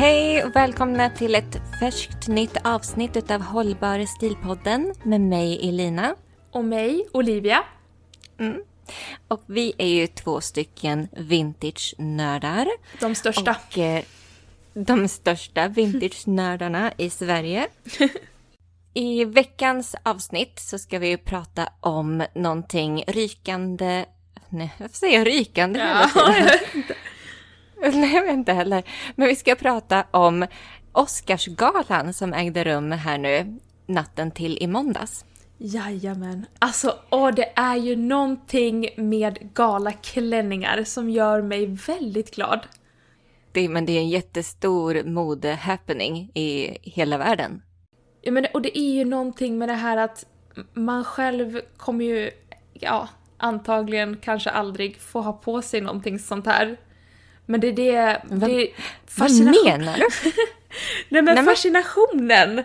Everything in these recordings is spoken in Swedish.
Hej och välkomna till ett färskt nytt avsnitt av Hållbar stilpodden med mig Elina. Och mig, Olivia. Mm. Och vi är ju två stycken vintage-nördar. De största. Och, eh, de största vintage-nördarna i Sverige. I veckans avsnitt så ska vi prata om någonting rykande... Nej, varför säger jag rykande hela tiden? Nej, inte heller. Men vi ska prata om Oscarsgalan som ägde rum här nu natten till i måndags. Jajamän. Alltså, åh, det är ju någonting med galaklänningar som gör mig väldigt glad. Det, men det är en jättestor mode-happening i hela världen. Ja, men, och det är ju någonting med det här att man själv kommer ju, ja, antagligen kanske aldrig få ha på sig någonting sånt här. Men det är det... Vad, det vad menar du? Nej men Nej, fascinationen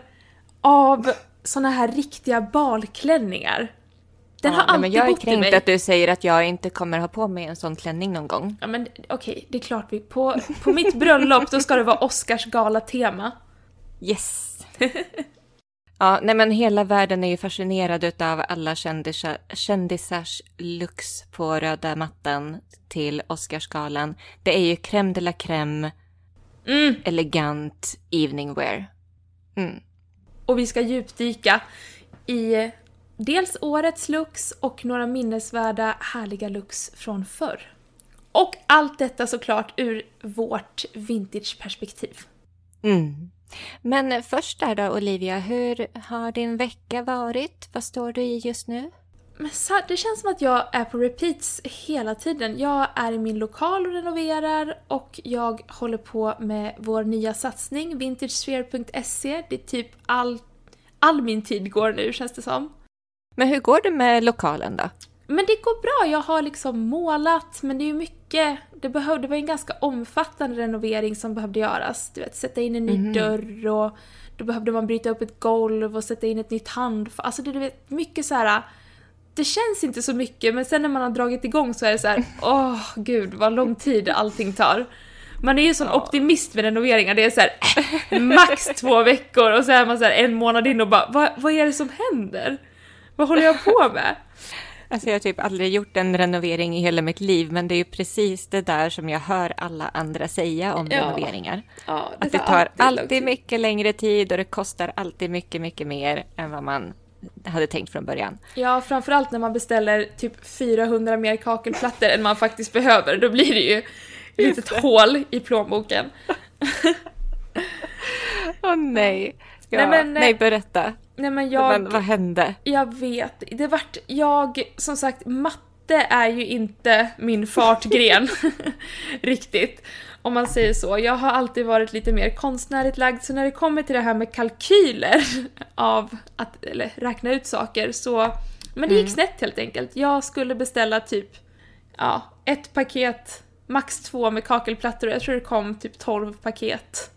av såna här riktiga balklänningar. Den ja, har alltid men Jag är kränkt att du säger att jag inte kommer ha på mig en sån klänning någon gång. Ja men okej, okay, det är klart vi... På, på mitt bröllop då ska det vara Oscars gala-tema. Yes! ja, nej men hela världen är ju fascinerad av alla kändisar, kändisars looks på röda mattan till Oscarsgalan. Det är ju crème de la crème, mm. elegant evening wear. Mm. Och vi ska djupdyka i dels årets looks och några minnesvärda härliga looks från förr. Och allt detta såklart ur vårt vintageperspektiv. Mm. Men först där då Olivia, hur har din vecka varit? Vad står du i just nu? Men det känns som att jag är på repeats hela tiden. Jag är i min lokal och renoverar och jag håller på med vår nya satsning, vintagesphere.se. Det är typ all, all min tid går nu känns det som. Men hur går det med lokalen då? Men det går bra. Jag har liksom målat, men det är ju mycket... Det, behövde, det var en ganska omfattande renovering som behövde göras. Du vet, sätta in en ny mm. dörr och då behövde man bryta upp ett golv och sätta in ett nytt handfat. Alltså det är mycket så här det känns inte så mycket men sen när man har dragit igång så är det så här, åh oh, gud vad lång tid allting tar. Man är ju sån ja. optimist med renoveringar, det är så här, äh, max två veckor och så är man så här en månad in och bara vad, vad är det som händer? Vad håller jag på med? Alltså jag har typ aldrig gjort en renovering i hela mitt liv, men det är ju precis det där som jag hör alla andra säga om ja. renoveringar. Ja, det att det tar alltid, alltid mycket längre tid och det kostar alltid mycket, mycket mer än vad man hade tänkt från början. Ja, framförallt när man beställer typ 400 mer kakelplattor än man faktiskt behöver. Då blir det ju ett litet hål i plånboken. Åh oh, nej. Ja, nej, men, nej, berätta. Nej, men jag, men, vad hände? Jag vet. Det vart, jag, som sagt, matte är ju inte min fartgren riktigt om man säger så. Jag har alltid varit lite mer konstnärligt lagd, så när det kommer till det här med kalkyler av att eller, räkna ut saker så... Men det gick mm. snett helt enkelt. Jag skulle beställa typ, ja, ett paket, max två med kakelplattor jag tror det kom typ 12 paket.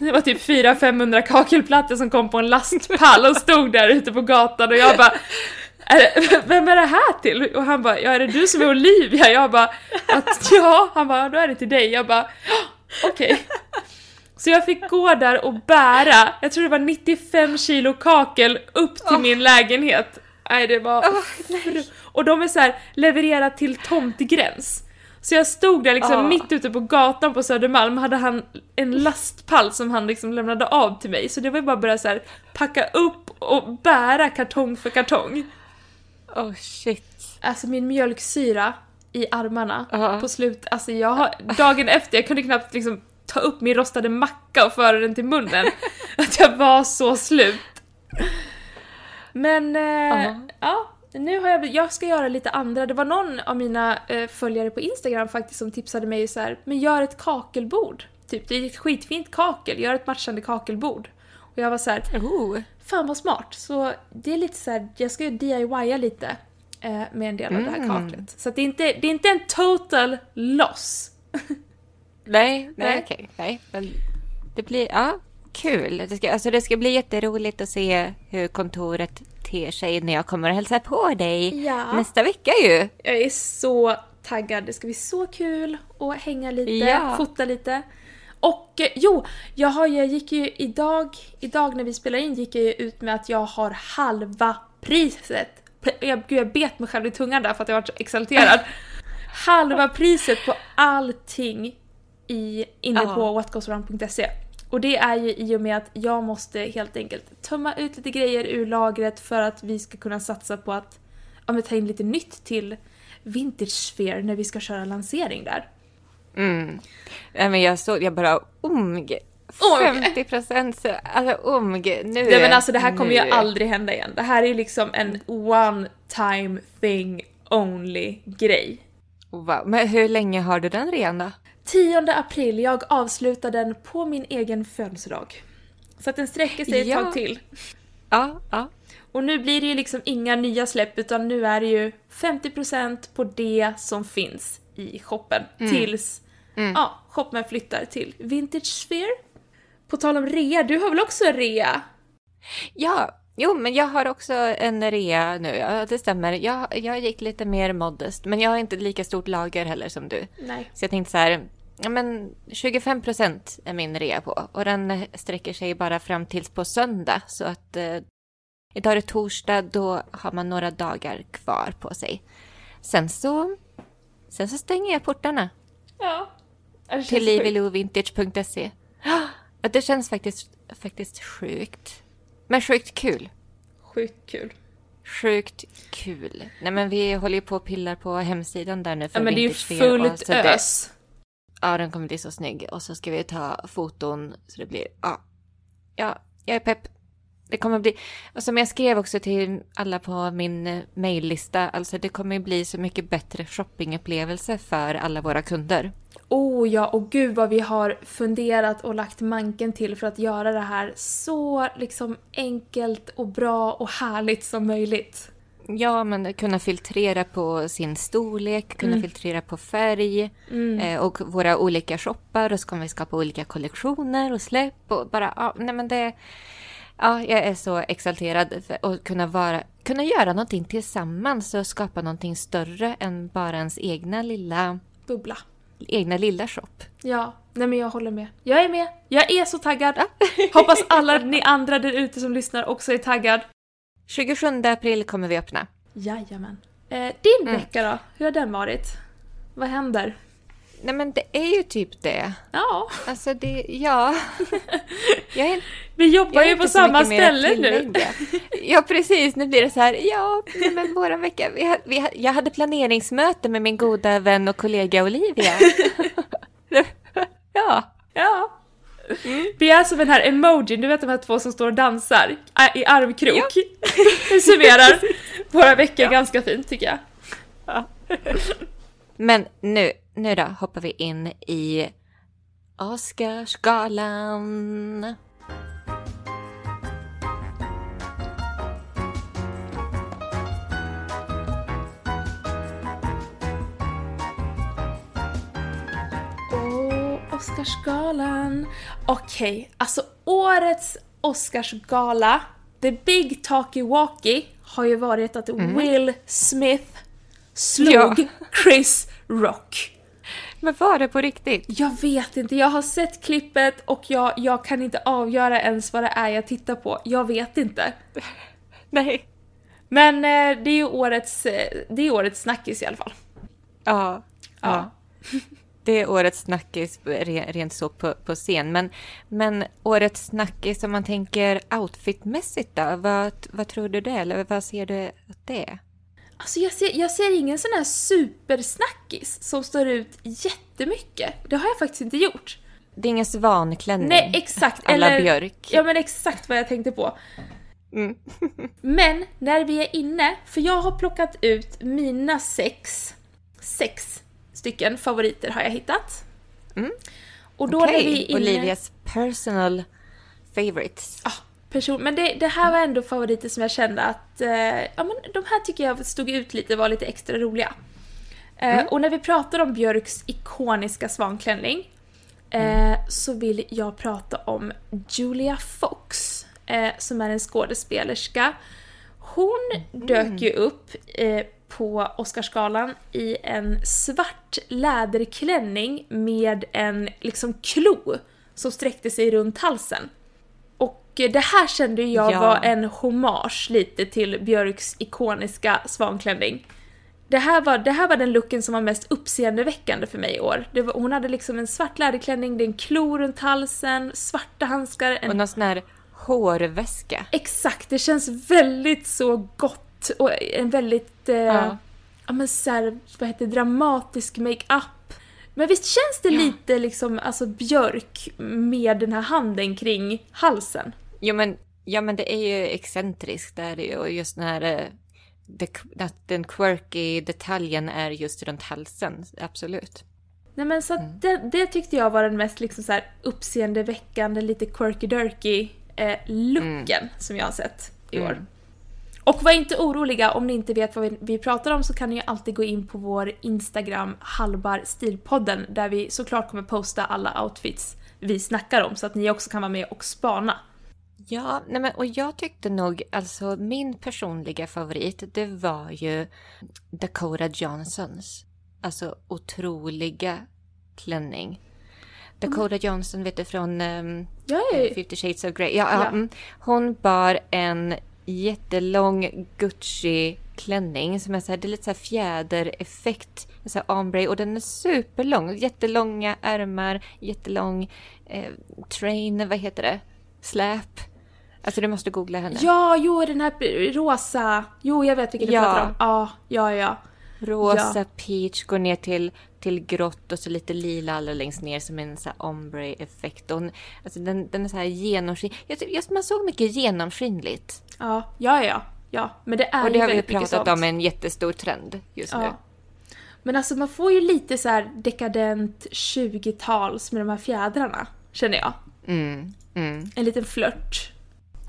Det var typ 400-500 kakelplattor som kom på en lastpall och stod där ute på gatan och jag bara är, vem är det här till? Och han bara, ja är det du som är Olivia? Jag bara, att, ja. Han bara, då är det till dig. Jag bara, okej. Okay. Så jag fick gå där och bära, jag tror det var 95 kilo kakel upp till oh. min lägenhet. Nej det var... Oh, och de är så här, leverera till tomtgräns. Så jag stod där liksom Ja. mitt ute på gatan på Södermalm, hade han en lastpall som han liksom lämnade av till mig. Så det var ju bara att börja så här, packa upp och bära kartong för kartong. Oh shit. Alltså min mjölksyra i armarna Ja. på slut, alltså jag har, dagen efter, jag kunde knappt liksom ta upp min rostade macka och föra den till munnen. att jag var så slut. Men, eh, Ja. ja, nu har jag, jag ska göra lite andra. Det var någon av mina eh, följare på Instagram faktiskt som tipsade mig så här, men gör ett kakelbord. Typ, det är ett skitfint kakel, gör ett matchande kakelbord. Och jag var så här, Oh. Fan vad smart! Så det är lite så här, jag ska ju DIYa lite eh, med en del av det här Mm. kaklet. Så det, är inte, det är inte en total loss. Nej, nej, Nej. okej. Nej, men det blir, ja, kul. Det ska, alltså det ska bli jätteroligt att se hur kontoret ter sig när jag kommer och hälsa på dig Ja. nästa vecka ju. Jag är så taggad, det ska bli så kul att hänga lite, Ja. fota lite. Och eh, jo, jag, har, jag gick ju idag, idag när vi spelar in gick jag ju ut med att jag har halva priset. Jag, gud, jag bet mig själv i tungan där för att jag var så exalterad. halva priset på allting i, inne på whatgoesaround.se. Och det är ju i och med att jag måste helt enkelt tömma ut lite grejer ur lagret för att vi ska kunna satsa på att ja, men ta in lite nytt till Vintage Sphere när vi ska köra lansering där. Mm. Nej, men jag såg, jag bara omg. Omg. 50 procent, alltså omg. Nu. Nej men alltså det här kommer ju nu. aldrig hända igen. Det här är ju liksom en one time thing only grej. Wow. Men hur länge har du den redan då? 10 april, jag avslutar den på min egen födelsedag. Så att den sträcker sig ett Ja. tag till. Ja, ja. Och nu blir det ju liksom inga nya släpp utan nu är det ju 50% på det som finns i shoppen. Tills ja, shoppen flyttar till Vintage Sphere. På tal om rea, du har väl också rea? Ja, jo men jag har också en rea nu. Ja, det stämmer. Jag, jag gick lite mer modest, men jag har inte lika stort lager heller som du. Nej. Så jag tänkte så här, ja men 25 procent är min rea på. Och den sträcker sig bara fram tills på söndag. Så att eh, idag är det torsdag, då har man några dagar kvar på sig. Sen så, sen så stänger jag portarna Ja. Till livilovintage.se. Ja, det känns faktiskt, faktiskt sjukt. Men sjukt kul. Sjukt kul. Sjukt kul. Nej men vi håller ju på och pillar på hemsidan där nu för Ja men det är ju fullt ös. Ja, den kommer bli så snygg. Och så ska vi ta foton så det blir, ja. Ja, jag är pepp. Det kommer bli, och som jag skrev också till alla på min eh, maillista, alltså det kommer bli så mycket bättre shoppingupplevelse för alla våra kunder. Oh ja, och gud vad vi har funderat och lagt manken till för att göra det här så liksom enkelt och bra och härligt som möjligt. Ja, men kunna filtrera på sin storlek, kunna filtrera på färg eh, och våra olika shoppar och så kommer vi skapa olika kollektioner och släpp och bara, ja, nej men det... Ja, jag är så exalterad för att kunna, vara, kunna göra någonting tillsammans och skapa någonting större än bara ens egna lilla, Bubbla. egna lilla shop. Ja, nej men jag håller med. Jag är med. Jag är så taggad. Hoppas alla ni andra där ute som lyssnar också är taggad. 27 april kommer vi öppna. Jajamän. Eh, din vecka då? Hur har den varit? Vad händer? Nej men det är ju typ det. Ja, Alltså det, ja. Är vi jobbar ju på samma ställe nu. Ja, precis. Nu blir det så här, ja, men våran vecka. Vi, vi, jag hade planeringsmöte med min goda vän och kollega Olivia. ja. Ja. Vi är som den här emojin, du vet de här två som står och dansar i armkrok. Det summerar våra veckor ganska fint tycker jag. Men nu, nu då hoppar vi in i Oscarsgalan. Oscarsgalan. Okej, alltså årets Oscarsgala, the big talkie walkie, har ju varit att Will Smith slog Ja. Chris Rock. Men var det på riktigt? Jag vet inte, jag har sett klippet och jag, jag kan inte avgöra ens vad det är jag tittar på. Jag vet inte. Nej. Men eh, det är ju årets, eh, det är årets snackis i alla fall. Ja. Ja. ja. Det är årets snackis rent så på, på scen. Men, men årets snackis om man tänker outfitmässigt då? Vad, vad tror du det Eller vad ser du att det är? Alltså jag ser, jag ser ingen sån här supersnackis som står ut jättemycket. Det har jag faktiskt inte gjort. Det är ingen svanklänning? Nej, exakt. Alla eller, björk? Ja, men exakt vad jag tänkte på. Mm. men när vi är inne, för jag har plockat ut mina sex, sex stycken favoriter har jag hittat. Mm. Och då okay. är vi inne... Olivias personal favorites. Ah, person... Men det, det, här var ändå favoriter som jag kände att eh, ja, men de här tycker jag stod ut lite, var lite extra roliga. Eh, mm. Och när vi pratar om Björks ikoniska svanklänning eh, mm. så vill jag prata om Julia Fox eh, som är en skådespelerska. Hon mm. dök ju upp eh, på Oscarsgalan i en svart läderklänning med en liksom klo som sträckte sig runt halsen. Och det här kände jag ja. var en hommage lite till Björks ikoniska svanklänning. Det här, var, det här var den looken som var mest uppseendeväckande för mig i år. Var, hon hade liksom en svart läderklänning, det är en klo runt halsen, svarta handskar. En... Och någon sån här hårväska. Exakt, det känns väldigt så gott och en väldigt, eh, ja. ja men såhär, vad heter dramatisk makeup. Men visst känns det ja. lite liksom, alltså Björk med den här handen kring halsen? Jo men, ja men det är ju excentriskt där ju och just den här eh, den quirky detaljen är just runt halsen, absolut. Nej men så mm. det, det, tyckte jag var den mest liksom så här uppseendeväckande, lite quirky-durky eh, looken mm. som jag har sett i år. Mm. Och var inte oroliga, om ni inte vet vad vi, vi pratar om så kan ni ju alltid gå in på vår Instagram, Halbar Stilpodden, där vi såklart kommer posta alla outfits vi snackar om så att ni också kan vara med och spana. Ja, nej men, och jag tyckte nog, alltså min personliga favorit, det var ju Dakota Johnsons. Alltså otroliga klänning. Dakota Johnson, vet du, från um, Yay. 50 shades of Grey. Ja, ja. Mm. Hon bar en jättelång Gucci-klänning som är så här, det är lite så här fjädereffekt, så här ombre och den är superlång. Jättelånga ärmar, jättelång eh, train, vad heter det? Släp. Alltså du måste googla henne. Ja, jo den här rosa. Jo, jag vet vilken ja. du pratar om. Ja, ja, ja. Rosa ja. peach går ner till, till grått och så lite lila allra längst ner som en så ombre-effekt. Alltså den, den är så här genomskinlig. Just, man såg mycket genomskinligt. Ja, ja, ja. ja. Men det är Och det har vi pratat om en jättestor trend just ja. nu. Men alltså man får ju lite så dekadent 20-tals med de här fjädrarna, känner jag. Mm, mm. En liten flört.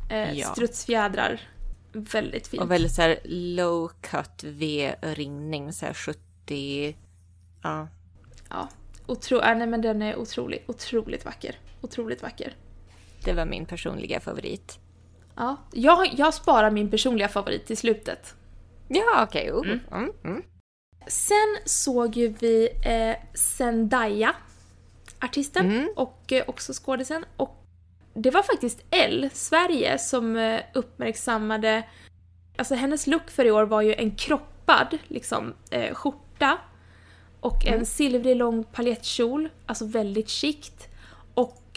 Eh, ja. Strutsfjädrar Väldigt fint. Och väldigt så här low cut V-ringning, så här 70... Ja. Ja. Otro... Äh, nej men den är otrolig, otroligt vacker. Otroligt vacker. Det var min personliga favorit. Ja, jag, jag sparar min personliga favorit till slutet. Ja, okej. Okay. Mm. Mm, mm. Sen såg ju vi eh, Zendaya, artisten mm. och eh, också skådisen. Och det var faktiskt L, Sverige, som eh, uppmärksammade... Alltså hennes look för i år var ju en kroppad liksom, eh, skjorta och mm. en silvrig lång paljettkjol, alltså väldigt chict.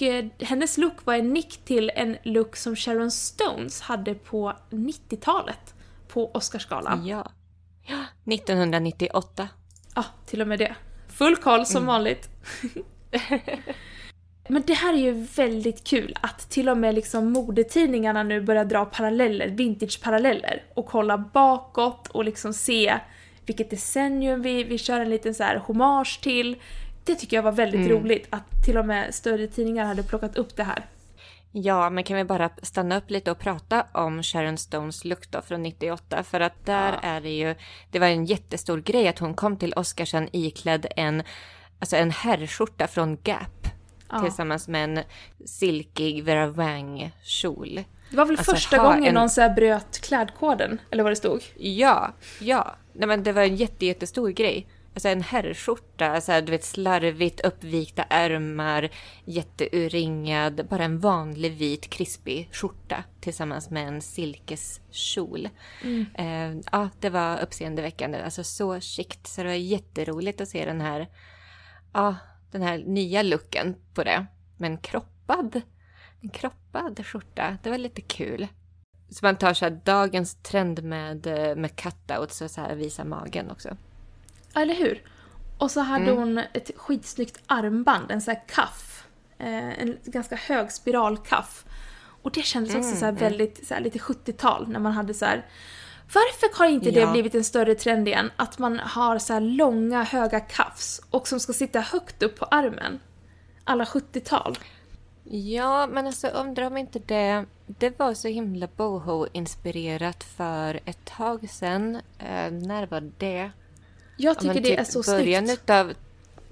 Och eh, hennes look var en nick till en look som Sharon Stones hade på 90-talet på Oscarsgalan. Ja. ja. 1998. Ja, till och med det. Full koll som mm. vanligt. Men det här är ju väldigt kul att till och med liksom modetidningarna nu börjar dra paralleller, vintage-paralleller och kolla bakåt och liksom se vilket decennium vi, vi kör en liten så här hommage till. Det tycker jag var väldigt mm. roligt att till och med större tidningar hade plockat upp det här. Ja, men kan vi bara stanna upp lite och prata om Sharon Stones look då från 98? För att där ja. är det ju, det var en jättestor grej att hon kom till Oscarsen iklädd en, alltså en herrskjorta från Gap ja. tillsammans med en silkig Vera Wang-kjol. Det var väl alltså, första gången en... någon så bröt klädkoden, eller vad det stod? Ja, ja. Nej, men det var en jätte, jättestor grej. Alltså en herrskjorta, alltså, du vet slarvigt uppvikta ärmar, jätteuringad, bara en vanlig vit krispig skjorta tillsammans med en silkeskjol. Mm. Eh, ja, det var uppseendeväckande, alltså så chict. Så det var jätteroligt att se den här ja, den här nya looken på det. Men kroppad, en kroppad skjorta, det var lite kul. Så man tar så här dagens trend med, eh, med cutouts och så här visa magen också. Eller hur? Och så hade Mm. hon ett skitsnyggt armband, en sån här kaff. Eh, en ganska hög spiralkaff. Och det kändes också Mm, så här mm. väldigt så här, lite 70-tal när man hade så här. Varför har inte det Ja. blivit en större trend igen? Att man har så här långa höga kaffs och som ska sitta högt upp på armen. Alla 70-tal. Ja, men alltså undrar om inte det... Det var så himla boho-inspirerat för ett tag sedan. Eh, när var det? Jag Ja, tycker det typ är så början snyggt. Utav,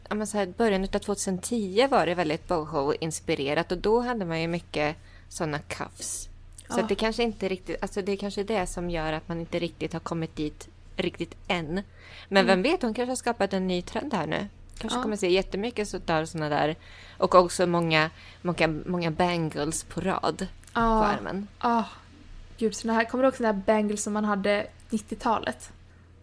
ja, men så här, början utav 2010 var det väldigt boho-inspirerat och då hade man ju mycket sådana cuffs. Så Ja. det kanske inte riktigt, alltså det är kanske det som gör att man inte riktigt har kommit dit riktigt än. Men vem vet, hon kanske har skapat en ny trend här nu. Kanske Mm. Ja. kommer se jättemycket sådana där och också många, många, många bangles på rad på Ja, armen. ah, gud såna här, kommer du ihåg såna här bangles som man hade 90-talet?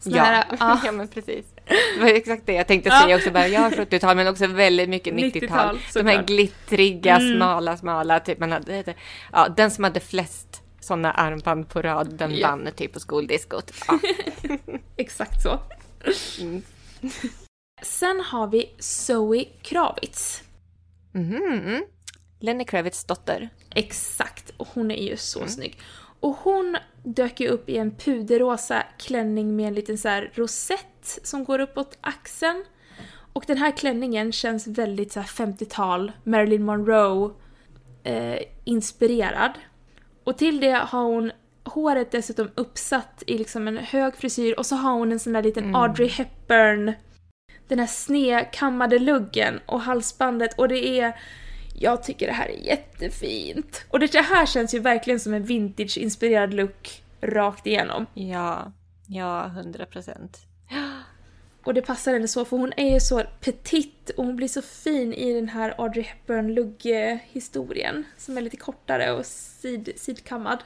Ja, Här, ah, ja men precis. Det var exakt det jag tänkte Ja. säga också. Bara, ja, 70-tal men också väldigt mycket 90-tal, 90-tal. De här såklart. glittriga, Mm. smala, smala. Typ man hade, ja, den som hade flest sådana armband på rad, den Ja. vann typ på skoldiskot. Ja. exakt så. Mm. Sen har vi Zoe Kravitz. Mhm. Lenny Kravitz dotter. Exakt, och hon är ju Mm. så snygg. Och hon dök ju upp i en puderrosa klänning med en liten så rosett som går uppåt axeln. Och den här klänningen känns väldigt så här 50-tal, Marilyn Monroe eh, inspirerad. Och till det har hon håret dessutom uppsatt i liksom en hög frisyr och så har hon en sån där liten Mm. Audrey Hepburn den här snedkammade luggen och halsbandet och det är jag tycker det här är jättefint. Och det här känns ju verkligen som en vintage-inspirerad look rakt igenom. Ja, ja, hundra procent. Och det passar henne så för hon är ju så petit och hon blir så fin i den här Audrey Hepburn lugg-historien som är lite kortare och sid, sidkammad.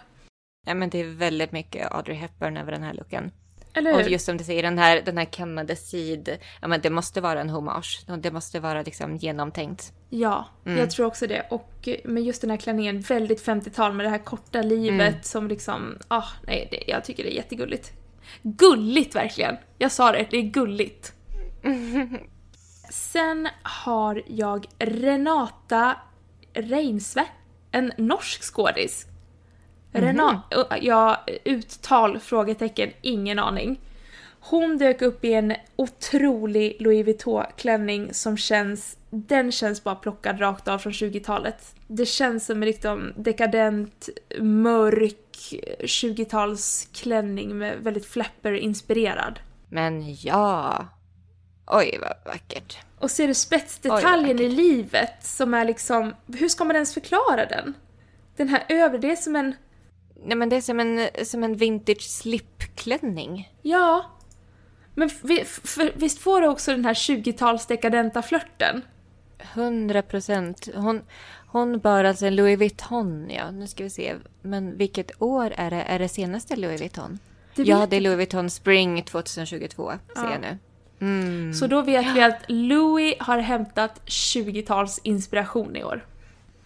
Ja, men det är väldigt mycket Audrey Hepburn över den här looken. Eller Och just som du säger, den här, den här kammade sid, ja men det måste vara en hommage. Det måste vara liksom genomtänkt. Ja, Mm. jag tror också det. Och med just den här klänningen, väldigt 50-tal med det här korta livet Mm. som liksom, ah, nej, det, jag tycker det är jättegulligt. Gulligt verkligen! Jag sa det, det är gulligt. Sen har jag Renata Reinsve, en norsk skådis. Rena- ja, uttal? Frågetecken, ingen aning. Hon dök upp i en otrolig Louis Vuitton-klänning som känns, den känns bara plockad rakt av från 20-talet. Det känns som en liksom dekadent, mörk 20-talsklänning med väldigt flapper-inspirerad. Men ja. Oj, vad vackert. Och ser du Oj, spetsdetaljen vad i livet som är liksom, hur ska man ens förklara den? Den här övre, det är som en, Nej men det är som en, som en vintage slipklänning. ja. Men vi- för, visst får du också den här 20-tals dekadenta flörten? 100 procent. Hon, hon bar alltså en Louis Vuitton, ja. Nu ska vi se. Men vilket år är det? Är det senaste Louis Vuitton? Det ja, det är Louis Vuitton Spring 2022, ser Ja. jag nu. Mm. Så då vet vi att Louis har hämtat 20-tals inspiration i år.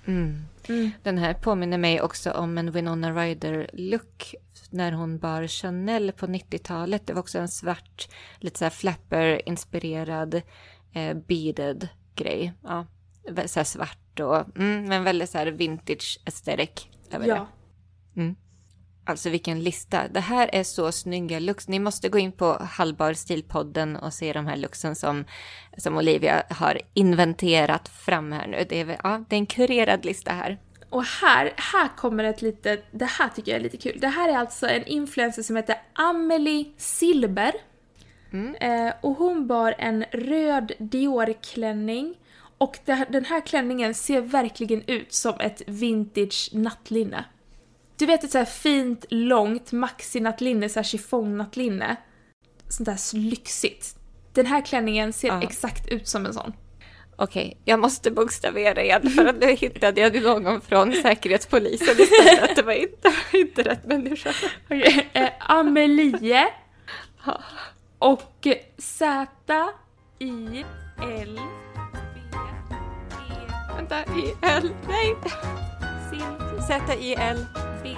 Mm. Mm. Den här påminner mig också om en Winona Ryder-look när hon bar Chanel på 90-talet. Det var också en svart, lite så här flapper-inspirerad eh, beaded grej. Ja, så här svart och, mm, men väldigt så här vintage aesthetic över det. Ja. Alltså vilken lista. Det här är så snygga looks. Ni måste gå in på Hallbar stilpodden och se de här looksen som, som Olivia har inventerat fram här nu. Det är, ja, det är en kurerad lista här. Och här, här kommer ett litet, det här tycker jag är lite kul. Det här är alltså en influencer som heter Amelie Silber. Mm. Eh, och hon bar en röd Dior-klänning. Och det, den här klänningen ser verkligen ut som ett vintage nattlinne. Du vet ett så här fint, långt maxi-nattlinne, så här chiffong-nattlinne. Sånt där lyxigt. Den här klänningen ser Ja. exakt ut som en sån. Okej, jag måste bokstavera igen för att nu hittade jag någon från Säkerhetspolisen istället. Det var inte, inte rätt människa. Okej, eh, Amelie och Z-I-L Vänta, I-L. Nej. Sin Z-I-L. B.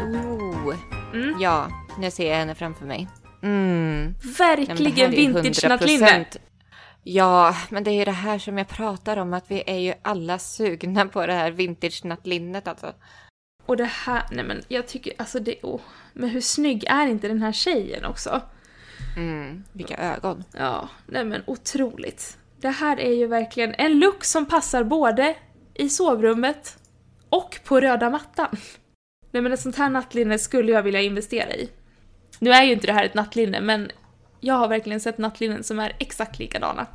Oh. Mm. Ja, nu ser jag henne framför mig. Mm. Verkligen ju vintage-nattlinne. 100%. Ja, men det är ju det här som jag pratar om, att vi är ju alla sugna på det här vintage-nattlinnet alltså. Och det här, nej men jag tycker, alltså det, oh, men hur snygg är inte den här tjejen också? Mm, vilka ögon. Ja, nej men otroligt. Det här är ju verkligen en look som passar både i sovrummet och på röda mattan. Nej men ett sånt här nattlinne skulle jag vilja investera i. Nu är ju inte det här ett nattlinne, men jag har verkligen sett nattlinnen som är exakt likadana.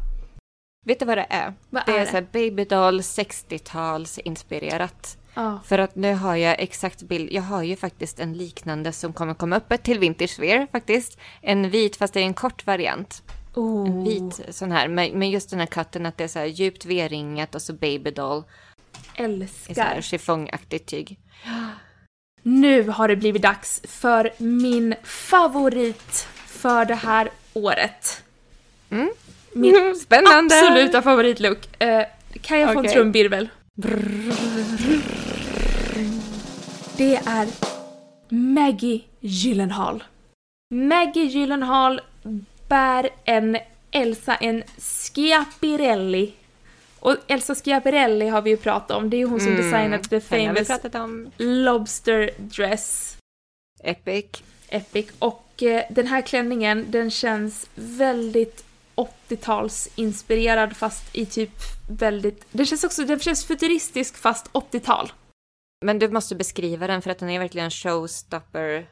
Vet du vad det är? Vad det är är det? så här babydoll 60-tals inspirerat. Ja. För att nu har jag exakt bild. Jag har ju faktiskt en liknande som kommer komma upp till Vintage Wear faktiskt. En vit fast det är en kort variant. Oh. En vit sån här. Med just den här katten att det är så här djupt V-ringat och så babydoll. I så här Älskar. chiffongaktigt tyg. Nu har det blivit dags för min favorit för det här året. Mm. Min Spännande! absoluta favoritlook. Eh, kan jag få en trumvirvel? Det är Maggie Gyllenhaal. Maggie Gyllenhaal bär en Elsa, en Schiaparelli. Och Elsa Schiaparelli har vi ju pratat om, det är ju hon som Mm, designat the famous. Lobster dress. Epic. Epic. Och eh, den här klänningen, den känns väldigt 80-talsinspirerad fast i typ väldigt... Den känns också, den känns futuristisk fast 80-tal. Men du måste beskriva den för att den är verkligen en showstopper.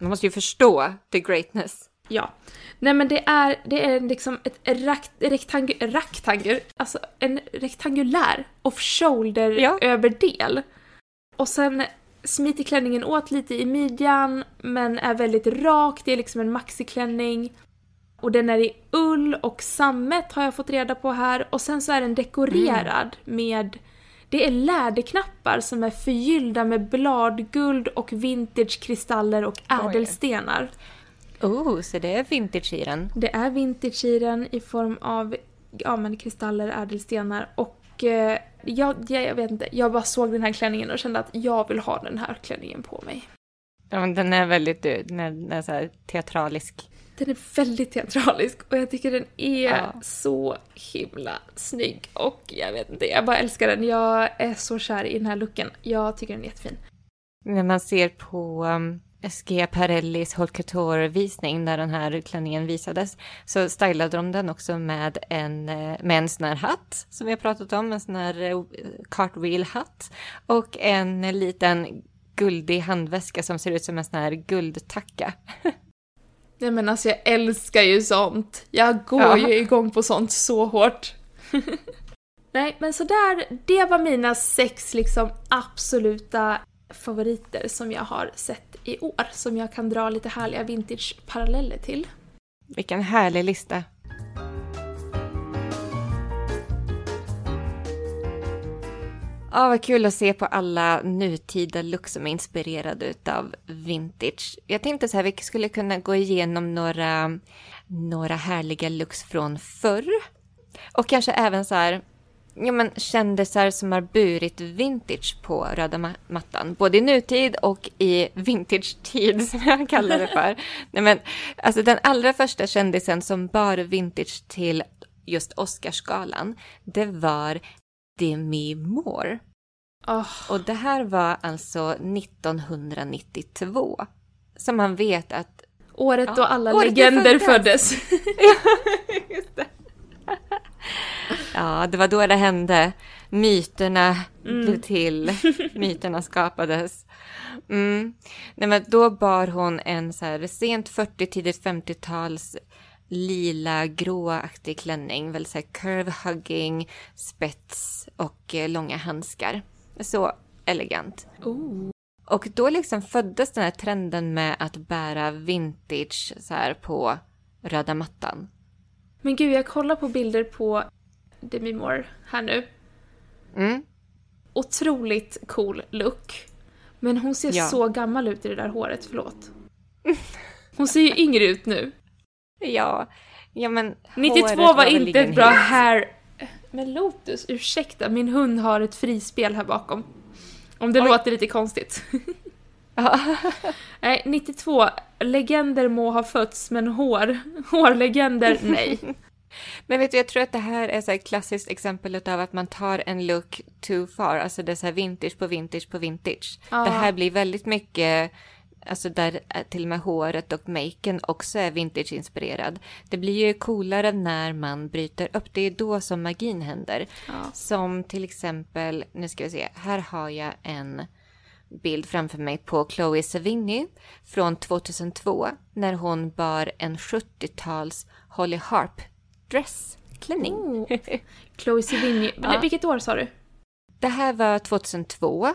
Man måste ju förstå the greatness. Ja. Nej men det är, det är liksom ett rakt, rektangul, rektangul, alltså en rektangulär off-shoulder Ja. överdel. Och sen smiter klänningen åt lite i midjan men är väldigt rak, det är liksom en maxiklänning. Och den är i ull och sammet har jag fått reda på här och sen så är den dekorerad med det är läderknappar som är förgyllda med bladguld och vintagekristaller och Oj. Oh, så det är vintage i den. Det är vintage i den i form av ja, men kristaller, ädelstenar och eh, jag, jag, vet inte, jag bara såg den här klänningen och kände att jag vill ha den här klänningen på mig. Ja, men den är väldigt den är, den är så teatralisk. Den är väldigt teatralisk och jag tycker den är Ja. så himla snygg och jag vet inte, jag bara älskar den. Jag är så kär i den här looken. Jag tycker den är jättefin. När man ser på um, Schiaparellis Haute Couture-visning när den här klänningen visades så stylade de den också med en, eh, med en sån här hatt som vi har pratat om, en sån här eh, cartwheel-hatt och en liten guldig handväska som ser ut som en sån här guldtacka. Nej men alltså jag älskar ju sånt. Jag går Ja. ju igång på sånt så hårt. Nej men sådär, det var mina sex liksom absoluta favoriter som jag har sett i år. Som jag kan dra lite härliga vintage-paralleller till. Vilken härlig lista. Ja, vad kul att se på alla nutida looks som är inspirerade utav vintage. Jag tänkte så här, vi skulle kunna gå igenom några, några härliga looks från förr. Och kanske även så här, ja men kändisar som har burit vintage på röda ma- mattan. Både i nutid och i vintage-tid som jag kallar det för. Nej men, alltså den allra första kändisen som bar vintage till just Oscarsgalan, det var Demi Moore. Åh, Och det här var alltså 1992. Så man vet att... året Ja, då alla året legender föddes. föddes. Just det. Ja, det var då det hände. Myterna blev till. Myterna skapades. Mm. Nej, men då bar hon en så här sent 40, tidigt 50-tals lila gråaktig klänning. Väl så här curve hugging, spets och eh, långa handskar. Så elegant. oh. Och då liksom föddes den här trenden med att bära vintage så här på röda mattan. Men gud, jag kollar på bilder på Demi Moore här nu. Mm. Otroligt cool look. Men hon ser Ja. så gammal ut i det där håret, förlåt. Hon ser ju yngre ut nu. Ja, Ja, men 92 håret var väl inte ett bra hair... Men Lotus, ursäkta, min hund har ett frispel här bakom. Om det Oj. låter lite konstigt. Ja. Nej, 92. Legender må ha fötts, men hår... Hårlegender, nej. Men vet du, jag tror att det här är ett klassiskt exempel av att man tar en look too far. Alltså det är så här vintage på vintage på vintage. Ja. Det här blir väldigt mycket, alltså där eh, till och med håret och maken också är vintage-inspirerad. Det blir ju coolare när man bryter upp. Det är då som magin händer. Ja. Som till exempel, nu ska vi se, här har jag en bild framför mig på Chloe Sevigny från 2002 när hon bar en 70-tals Holly Harp dressklänning. Oh. Chloe Sevigny. Ja. Vilket år sa du? Det här var 2002.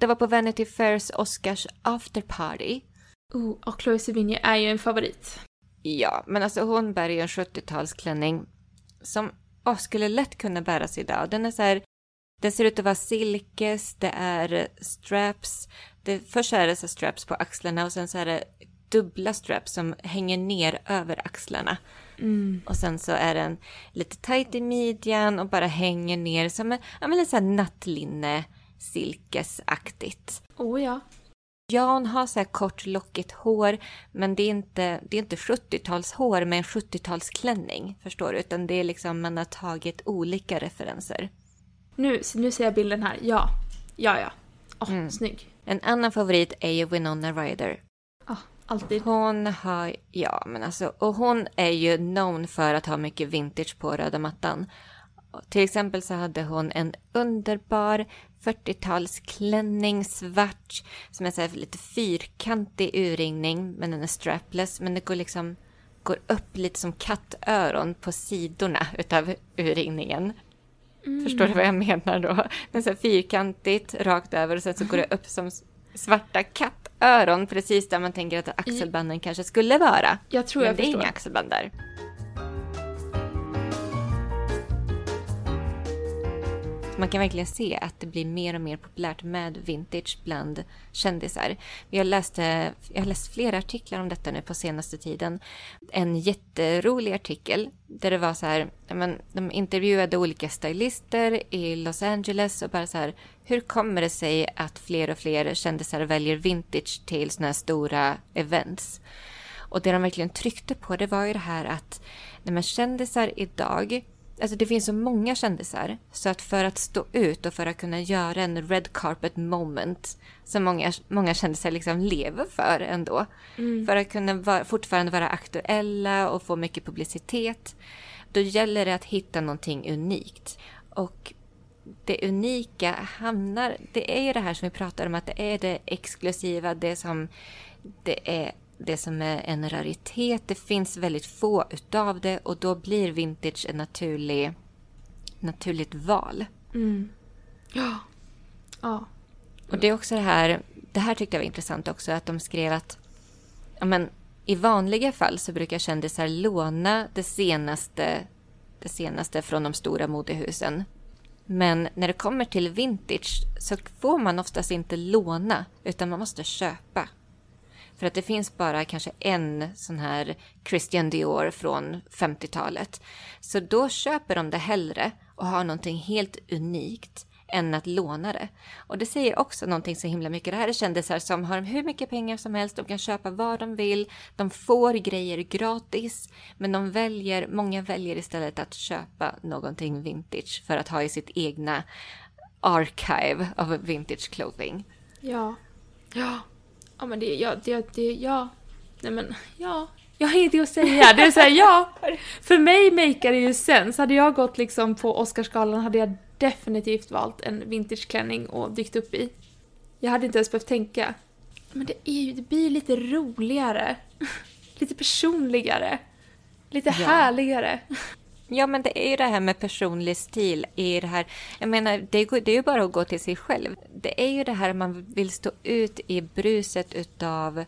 Det var på Vanity Fairs Oscars afterparty. Oh, och Chloe Sevigny är ju en favorit. Ja, men alltså hon bär ju en 70-talsklänning som åh, skulle lätt kunna bäras idag. Den är så här, den ser ut att vara silkes, det är straps. Det, först är det så straps på axlarna och sen så är det dubbla straps som hänger ner över axlarna. Och sen så är den lite tight i midjan och bara hänger ner som en, ja men lite så här nattlinne silkesaktigt. Oh ja. Ja, hon har så här kort lockigt hår, men det är inte, det är inte 70-talshår med en 70-talsklänning, förstår du? Utan det är liksom, man har tagit olika referenser. Nu, nu ser jag bilden här. Ja. Ja, ja. Åh, Mm. snygg. En annan favorit är ju Winona Ryder. Ah, alltid. Hon har, ja men alltså, och hon är ju known för att ha mycket vintage på röda mattan. Till exempel så hade hon en underbar 40-talsklänning, svart, som är så lite fyrkantig urringning, men den är strapless, men det går liksom går upp lite som kattöron på sidorna utav urringningen. Förstår du vad jag menar då? Den är så fyrkantigt rakt över och sen så går det upp som svarta kattöron precis där man tänker att axelbanden kanske skulle vara. Jag tror Men jag det är förstår. inga axelband där. Man kan verkligen se att det blir mer och mer populärt med vintage bland kändisar. Jag, läste, jag har läst flera artiklar om detta nu på senaste tiden. En jätterolig artikel där det var så här, men, de intervjuade olika stylister i Los Angeles och bara så här, hur kommer det sig att fler och fler kändisar väljer vintage till såna här stora events? Och det de verkligen tryckte på det var ju det här att nej men, kändisar idag, alltså det finns så många kändisar, så att för att stå ut och för att kunna göra en red carpet moment som många, många kändisar liksom lever för ändå, för att kunna vara, fortfarande vara aktuella och få mycket publicitet, då gäller det att hitta någonting unikt. Och det unika hamnar, det är ju det här som vi pratar om, att det är det exklusiva, det som, det är det som är en raritet. Det finns väldigt få utav det och då blir vintage en naturlig, naturligt val. Ja. Ja. Och det är också det här, det här tyckte jag var intressant också, att de skrev att ja, men, i vanliga fall så brukar kändisar låna det senaste, det senaste från de stora modehusen. Men när det kommer till vintage så får man oftast inte låna, utan man måste köpa. För att det finns bara kanske en sån här Christian Dior från 50-talet. Så då köper de det hellre och har någonting helt unikt än att låna det. Och det säger också någonting så himla mycket. Det här är kändisar som har hur mycket pengar som helst, de kan köpa vad de vill, de får grejer gratis, men de väljer, många väljer istället att köpa någonting vintage för att ha i sitt egna archive av vintage clothing. Ja. Ja. Ja men det, ja, det, det, ja. Nej men, ja. Jag har ingenting att säga. Det är såhär, ja. För mig makear det ju sens. Hade jag gått liksom på Oscarsgalan hade jag definitivt valt en vintageklänning och dykt upp i. Jag hade inte ens behövt tänka. Men det, är ju, det blir ju lite roligare. Lite personligare. Lite Ja. härligare. Ja, men det är ju det här med personlig stil i det här. Jag menar, det är, ju- det är ju bara att gå till sig själv. Det är ju det här man vill stå ut i bruset utav...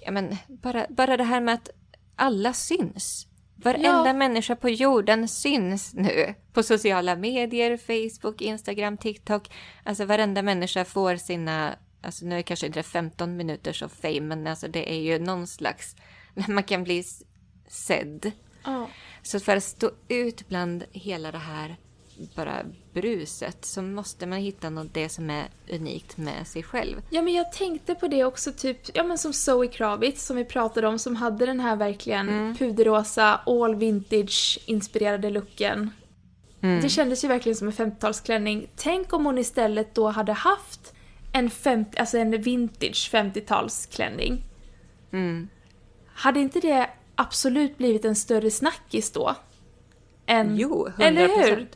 Ja, men bara, bara det här med att alla syns. Varenda Ja. människa på jorden syns nu. På sociala medier, Facebook, Instagram, TikTok. Alltså varenda människa får sina... Alltså nu är det kanske inte 15 minuters av fame, men alltså det är ju någon slags... Man kan bli sedd. Ja. Så för att stå ut bland hela det här bara bruset så måste man hitta något det som är unikt med sig själv. Ja men jag tänkte på det också, typ, ja men som Zoe Kravitz som vi pratade om som hade den här verkligen puderrosa, all vintage inspirerade looken. Det kändes ju verkligen som en 50-talsklänning. Tänk om hon istället då hade haft en, 50, alltså en vintage 50-talsklänning. Hade inte det absolut blivit en större snackis då? Än, Jo, 100%. Eller hur?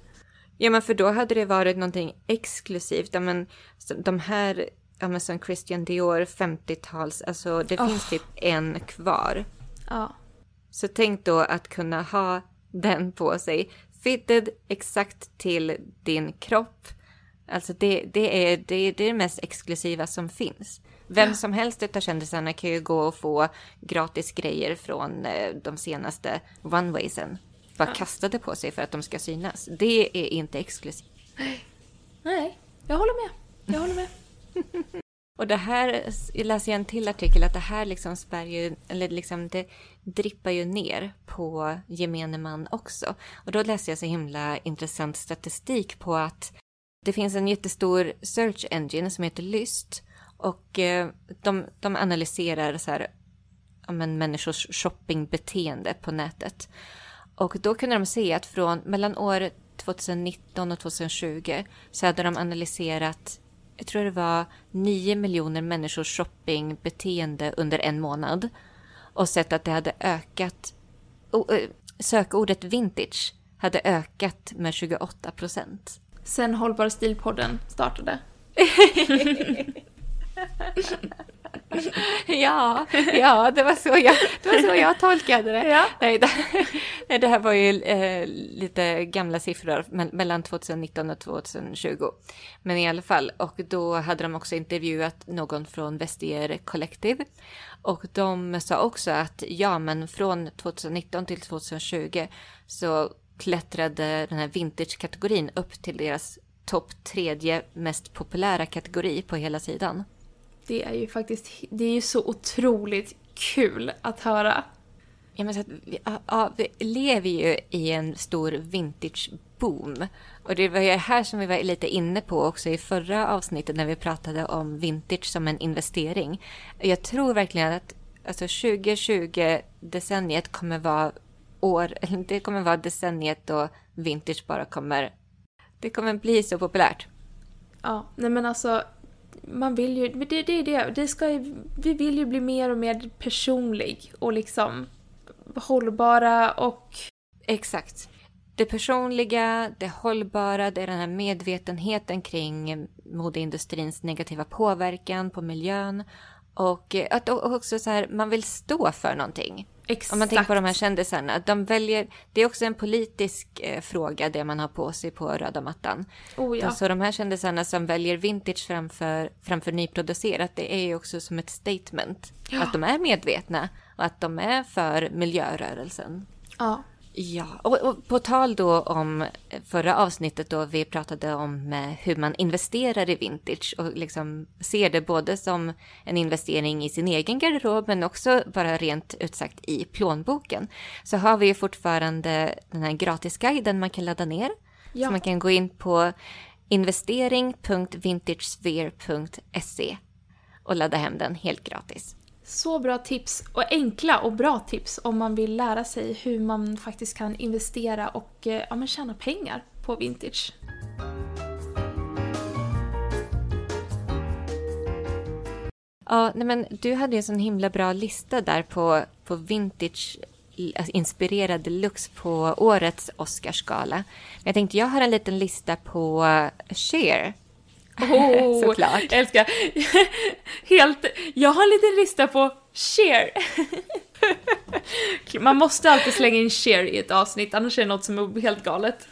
Ja, men för då hade det varit någonting exklusivt. Ja, men de här, ja men som Christian Dior 50-tals, alltså det finns typ en kvar. Ja. Så tänk då att kunna ha den på sig, fitted exakt till din kropp. Alltså det, det, är, det, är det mest exklusiva som finns. Vem som helst utav kändisarna kan ju gå och få gratis grejer från eh, de senaste runwaysen. Bara kastade på sig för att de ska synas. Det är inte exklusivt. Nej, jag håller med. Jag håller med. Och det här, jag läser jag en till artikel, att det här liksom spär ju, eller liksom det drippar ju ner på gemene man också. Och då läser jag så himla intressant statistik på att det finns en jättestor search engine som heter Lyst. Och eh, de, de analyserar så här, ja, men människors shoppingbeteende på nätet. Och då kunde de se att från mellan år 2019 och 2020 så hade de analyserat, jag tror det var 9 miljoner människors shoppingbeteende under en månad. Och sett att det hade ökat, ö, sökordet vintage hade ökat med 28 procent. Sen Hållbar stilpodden startade. Ja, ja det, var så jag, det var så jag tolkade det. Ja. Nej, det, nej, det här var ju eh, lite gamla siffror me- mellan 2019 och 2020. Men i alla fall, och då hade de också intervjuat någon från Vestier Collective. Och de sa också att ja, men från 2019 till 2020 så klättrade den här vintage-kategorin upp till deras topp tredje mest populära kategori på hela sidan. Det är ju faktiskt, det är ju så otroligt kul att höra. Ja, men så att vi, ja, vi lever ju i en stor vintage-boom. Och det var ju här som vi var lite inne på också i förra avsnittet när vi pratade om vintage som en investering. Jag tror verkligen att alltså 2020, decenniet, kommer vara år, eller det kommer vara decenniet då vintage bara kommer, det kommer bli så populärt. Ja, nej men alltså, man vill ju, det, det är det, det ska vi vill ju bli mer och mer personlig och liksom hållbara och Exakt. Det personliga, det hållbara, det är den här medvetenheten kring modeindustrins negativa påverkan på miljön. Och att också så här, man vill stå för någonting exakt. Om man tänker på de här kändisarna, de väljer, det är också en politisk eh, fråga det man har på sig på röda mattan. Oh ja. Så de här kändisarna som väljer vintage framför, framför nyproducerat, det är ju också som ett statement. Ja. Att de är medvetna och att de är för miljörörelsen. ja. Ja, och, och på tal då om förra avsnittet då vi pratade om hur man investerar i vintage och liksom ser det både som en investering i sin egen garderob men också bara rent utsagt i plånboken. Så har vi ju fortfarande den här gratisguiden man kan ladda ner. Ja. Så man kan gå in på investering.vintagesphere.se och ladda hem den helt gratis. Så bra tips och enkla och bra tips om man vill lära sig hur man faktiskt kan investera och eh, ja, men tjäna pengar på vintage. Ja, nej men du hade ju en sån himla bra lista där på, på vintage alltså inspirerad looks på årets Oscarsgala. Jag tänkte, jag har en liten lista på eh, Cher. Oh, Såklart. Älskar. Helt, jag har en liten lista på Cher. Man måste alltid slänga in Cher i ett avsnitt, annars är det något som är helt galet.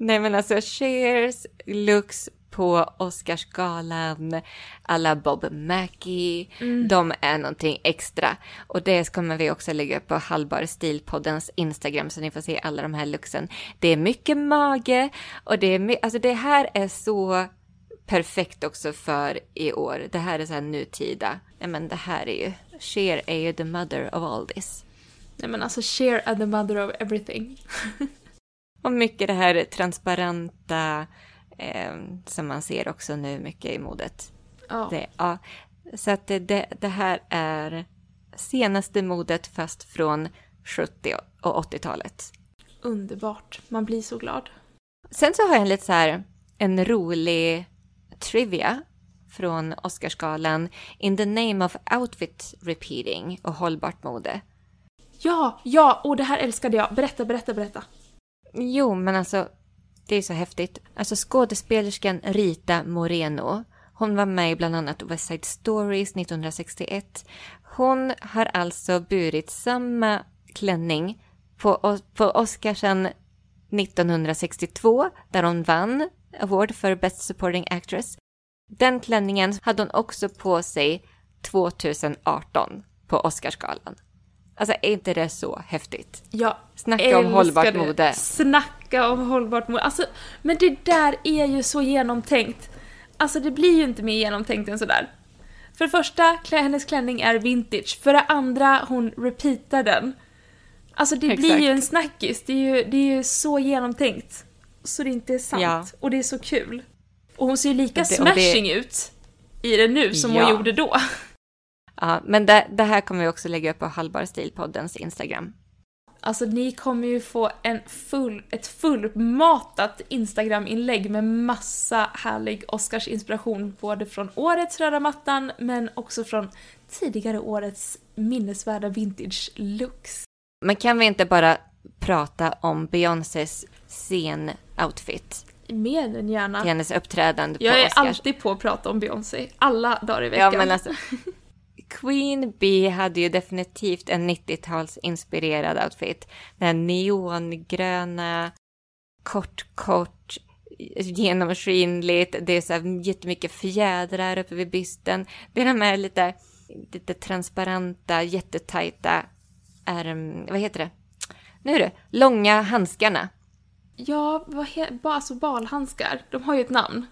Nej men alltså Chers looks på Oscarsgalan, alla Bob Mackie, de är någonting extra. Och det kommer vi också lägga upp på Hallbar Stilpoddens Instagram så ni får se alla de här looksen. Det är mycket mage och det är alltså det här är så perfekt också för i år. Det här är så här nutida. Nej men det här är ju, Cher är ju the mother of all this. Nej men alltså Cher are the mother of everything. Och mycket det här transparenta eh, som man ser också nu mycket i modet. Ja. Det, ja. Så att det, det, det här är senaste modet fast från 70 och 80-talet. Underbart. Man blir så glad. Sen så har jag en lite så här, en rolig trivia från Oscarsgalan In the name of outfit repeating och hållbart mode. Ja, ja, och det här älskade jag. Berätta, berätta, berätta. Jo, men alltså, det är så häftigt. Alltså skådespelerskan Rita Moreno, hon var med i bland annat West Side Stories 1961. Hon har alltså burit samma klänning på, på Oscarsen 1962, där hon vann Award för Best Supporting Actress. Den klänningen hade hon också på sig 2018 på Oscarsgalan. Alltså är inte det så häftigt? Jag Snacka om hållbart det. mode. Snacka om hållbart mode. Alltså, men det där är ju så genomtänkt. Alltså det blir ju inte mer genomtänkt än sådär. För det första, hennes klänning är vintage. För det andra, hon repeatar den. Alltså det blir Exakt. ju en snackis. Det är ju, det är ju så genomtänkt. Så det inte är sant. Ja. Och det är så kul. Och hon ser ju lika det- och det- smashing ut i det nu som Ja. hon gjorde då. Ja, men det, det här kommer vi också lägga upp på Hallbar Stilpoddens Instagram. Alltså ni kommer ju få en full, ett fullmatat Instagram-inlägg med massa härlig Oscars-inspiration både från årets röda mattan men också från tidigare årets minnesvärda vintage-looks. Men kan vi inte bara prata om Beyoncés scen-outfit Mer än gärna. till hennes uppträdande på Jag är Oscars? alltid på att prata om Beyoncé, alla dagar i veckan. Ja, men alltså. Queen Bee hade ju definitivt en 90-talsinspirerad outfit. Den neongröna, kort, kort, genomskinligt. Det är så här jättemycket fjädrar uppe vid bysten. Det är de här lite, lite transparenta, jättetajta, ärm, vad heter det? Nu är det, långa handskarna. Ja, vad he- ba, alltså balhandskar, de har ju ett namn.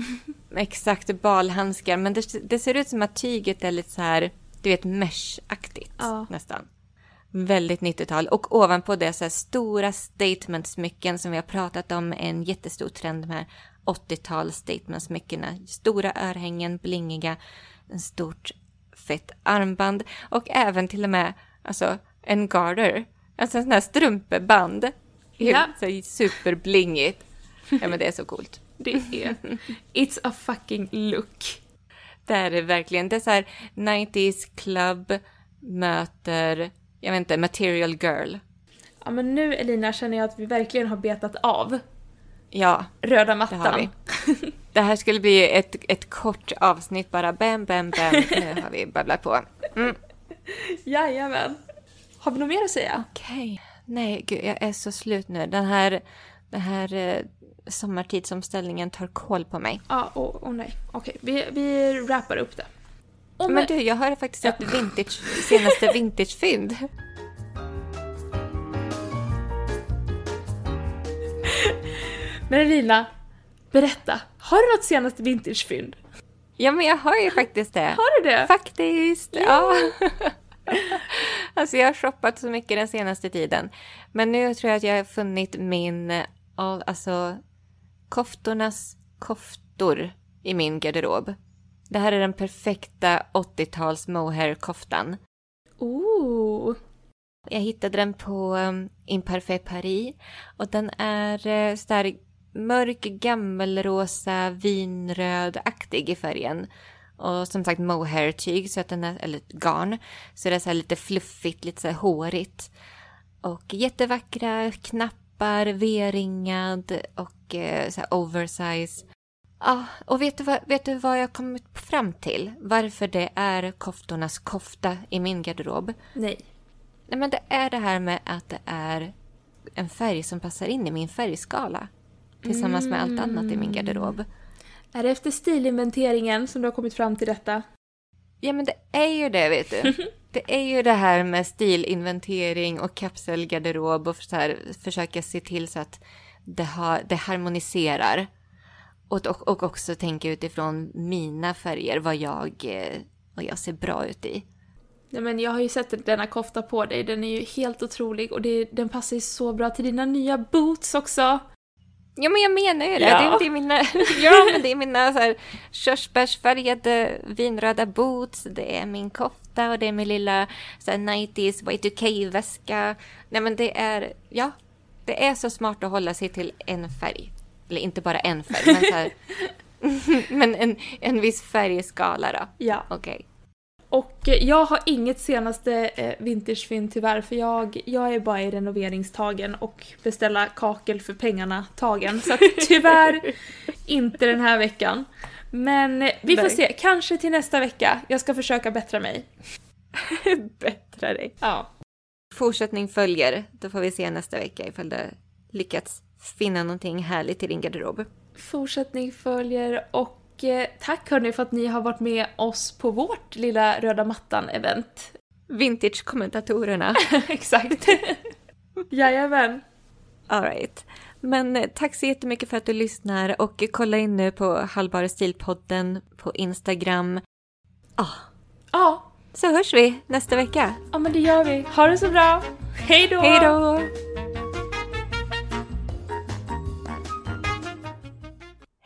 Exakt, balhandskar. Men det, det ser ut som att tyget är lite så här, du vet, mesh-aktigt Ja. nästan. Väldigt 90-tal. Och ovanpå det så här stora statement-smycken som vi har pratat om. En jättestor trend, de här 80-tals statement-smyckena. Stora örhängen, blingiga, en stort fett armband. Och även till och med alltså, en garter. Alltså en sån här strumpeband. Ja. Så superblingigt. Ja men det är så coolt. Det är... It's a fucking look. Det är det verkligen. Det är så här 90s club möter, jag vet inte, material girl. Ja men nu Elina känner jag att vi verkligen har betat av Ja, röda det mattan. har vi. Det här skulle bli ett, ett kort avsnitt bara. Bam, bam, bam. Nu har vi babblat på. Mm. Jajamän. Har vi något mer att säga? Okej. Nej, gud, jag är så slut nu. Den här, den här eh, sommartidsomställningen tar koll på mig. Ja, åh åh nej. Okej, vi, vi wrappar upp det. Och Men du, jag har faktiskt ett vintage, senaste vintagefynd. Men Elina, berätta. Har du något senaste vintagefynd? Ja, men jag har ju faktiskt det. Har du det? Faktiskt, ja. alltså jag har shoppat så mycket den senaste tiden. Men nu tror jag att jag har funnit min, av- alltså koftornas koftor i min garderob. Det här är den perfekta 80-tals mohair-koftan. Ooh. Jag hittade den på um, Imparfait Paris och den är uh, så där mörk gammelrosa vinrödaktig i färgen. Och som sagt mohair-tyg, så att den är, eller garn, så det är så lite fluffigt, lite så här hårigt. Och jättevackra knappar, V-ringad och eh, så här oversize. Ja, och vet du, vad, vet du vad jag kommit fram till? Varför det är koftornas kofta i min garderob? Nej. Nej, men det är det här med att det är en färg som passar in i min färgskala. Tillsammans med allt annat i min garderob. Är det efter stilinventeringen som du har kommit fram till detta? Ja, men det är ju det, vet du. Det är ju det här med stilinventering och kapselgarderob och så här, försöka se till så att det, har, det harmoniserar. Och, och, och också tänka utifrån mina färger, vad jag, eh, vad jag ser bra ut i. Nej, men jag har ju sett denna kofta på dig, den är ju helt otrolig och det, den passar ju så bra till dina nya boots också. Ja men jag menar ju det. Ja. Det, det är mina, ja, men det är mina så här, körsbärsfärgade vinröda boots, det är min kofta och det är min lilla så här, 90s Y2K-väska. Nej men det är, ja, det är så smart att hålla sig till en färg. Eller inte bara en färg, men, så här, men en, en viss färgskala då. Ja. Okej. Och eh, jag har inget senaste eh, vintagefynd tyvärr för jag, jag är bara i renoveringstagen och beställa kakel för pengarna tagen. Så tyvärr inte den här veckan. Men eh, vi får Nej. se, kanske till nästa vecka. Jag ska försöka bättra mig. Bättra dig. Ja. Fortsättning följer. Då får vi se nästa vecka ifall du lyckats finna någonting härligt i din garderob. Fortsättning följer och eh, tack hörni för att ni har varit med oss på vårt lilla röda mattan-event. Vintage-kommentatorerna. Exakt. Jajamän. All right. Men eh, tack så jättemycket för att du lyssnar och kolla in nu på Halvbara stilpodden på Instagram. Ah, Ja, så hörs vi nästa vecka. ja men det gör vi. Ha det så bra. Hej då! Hej då!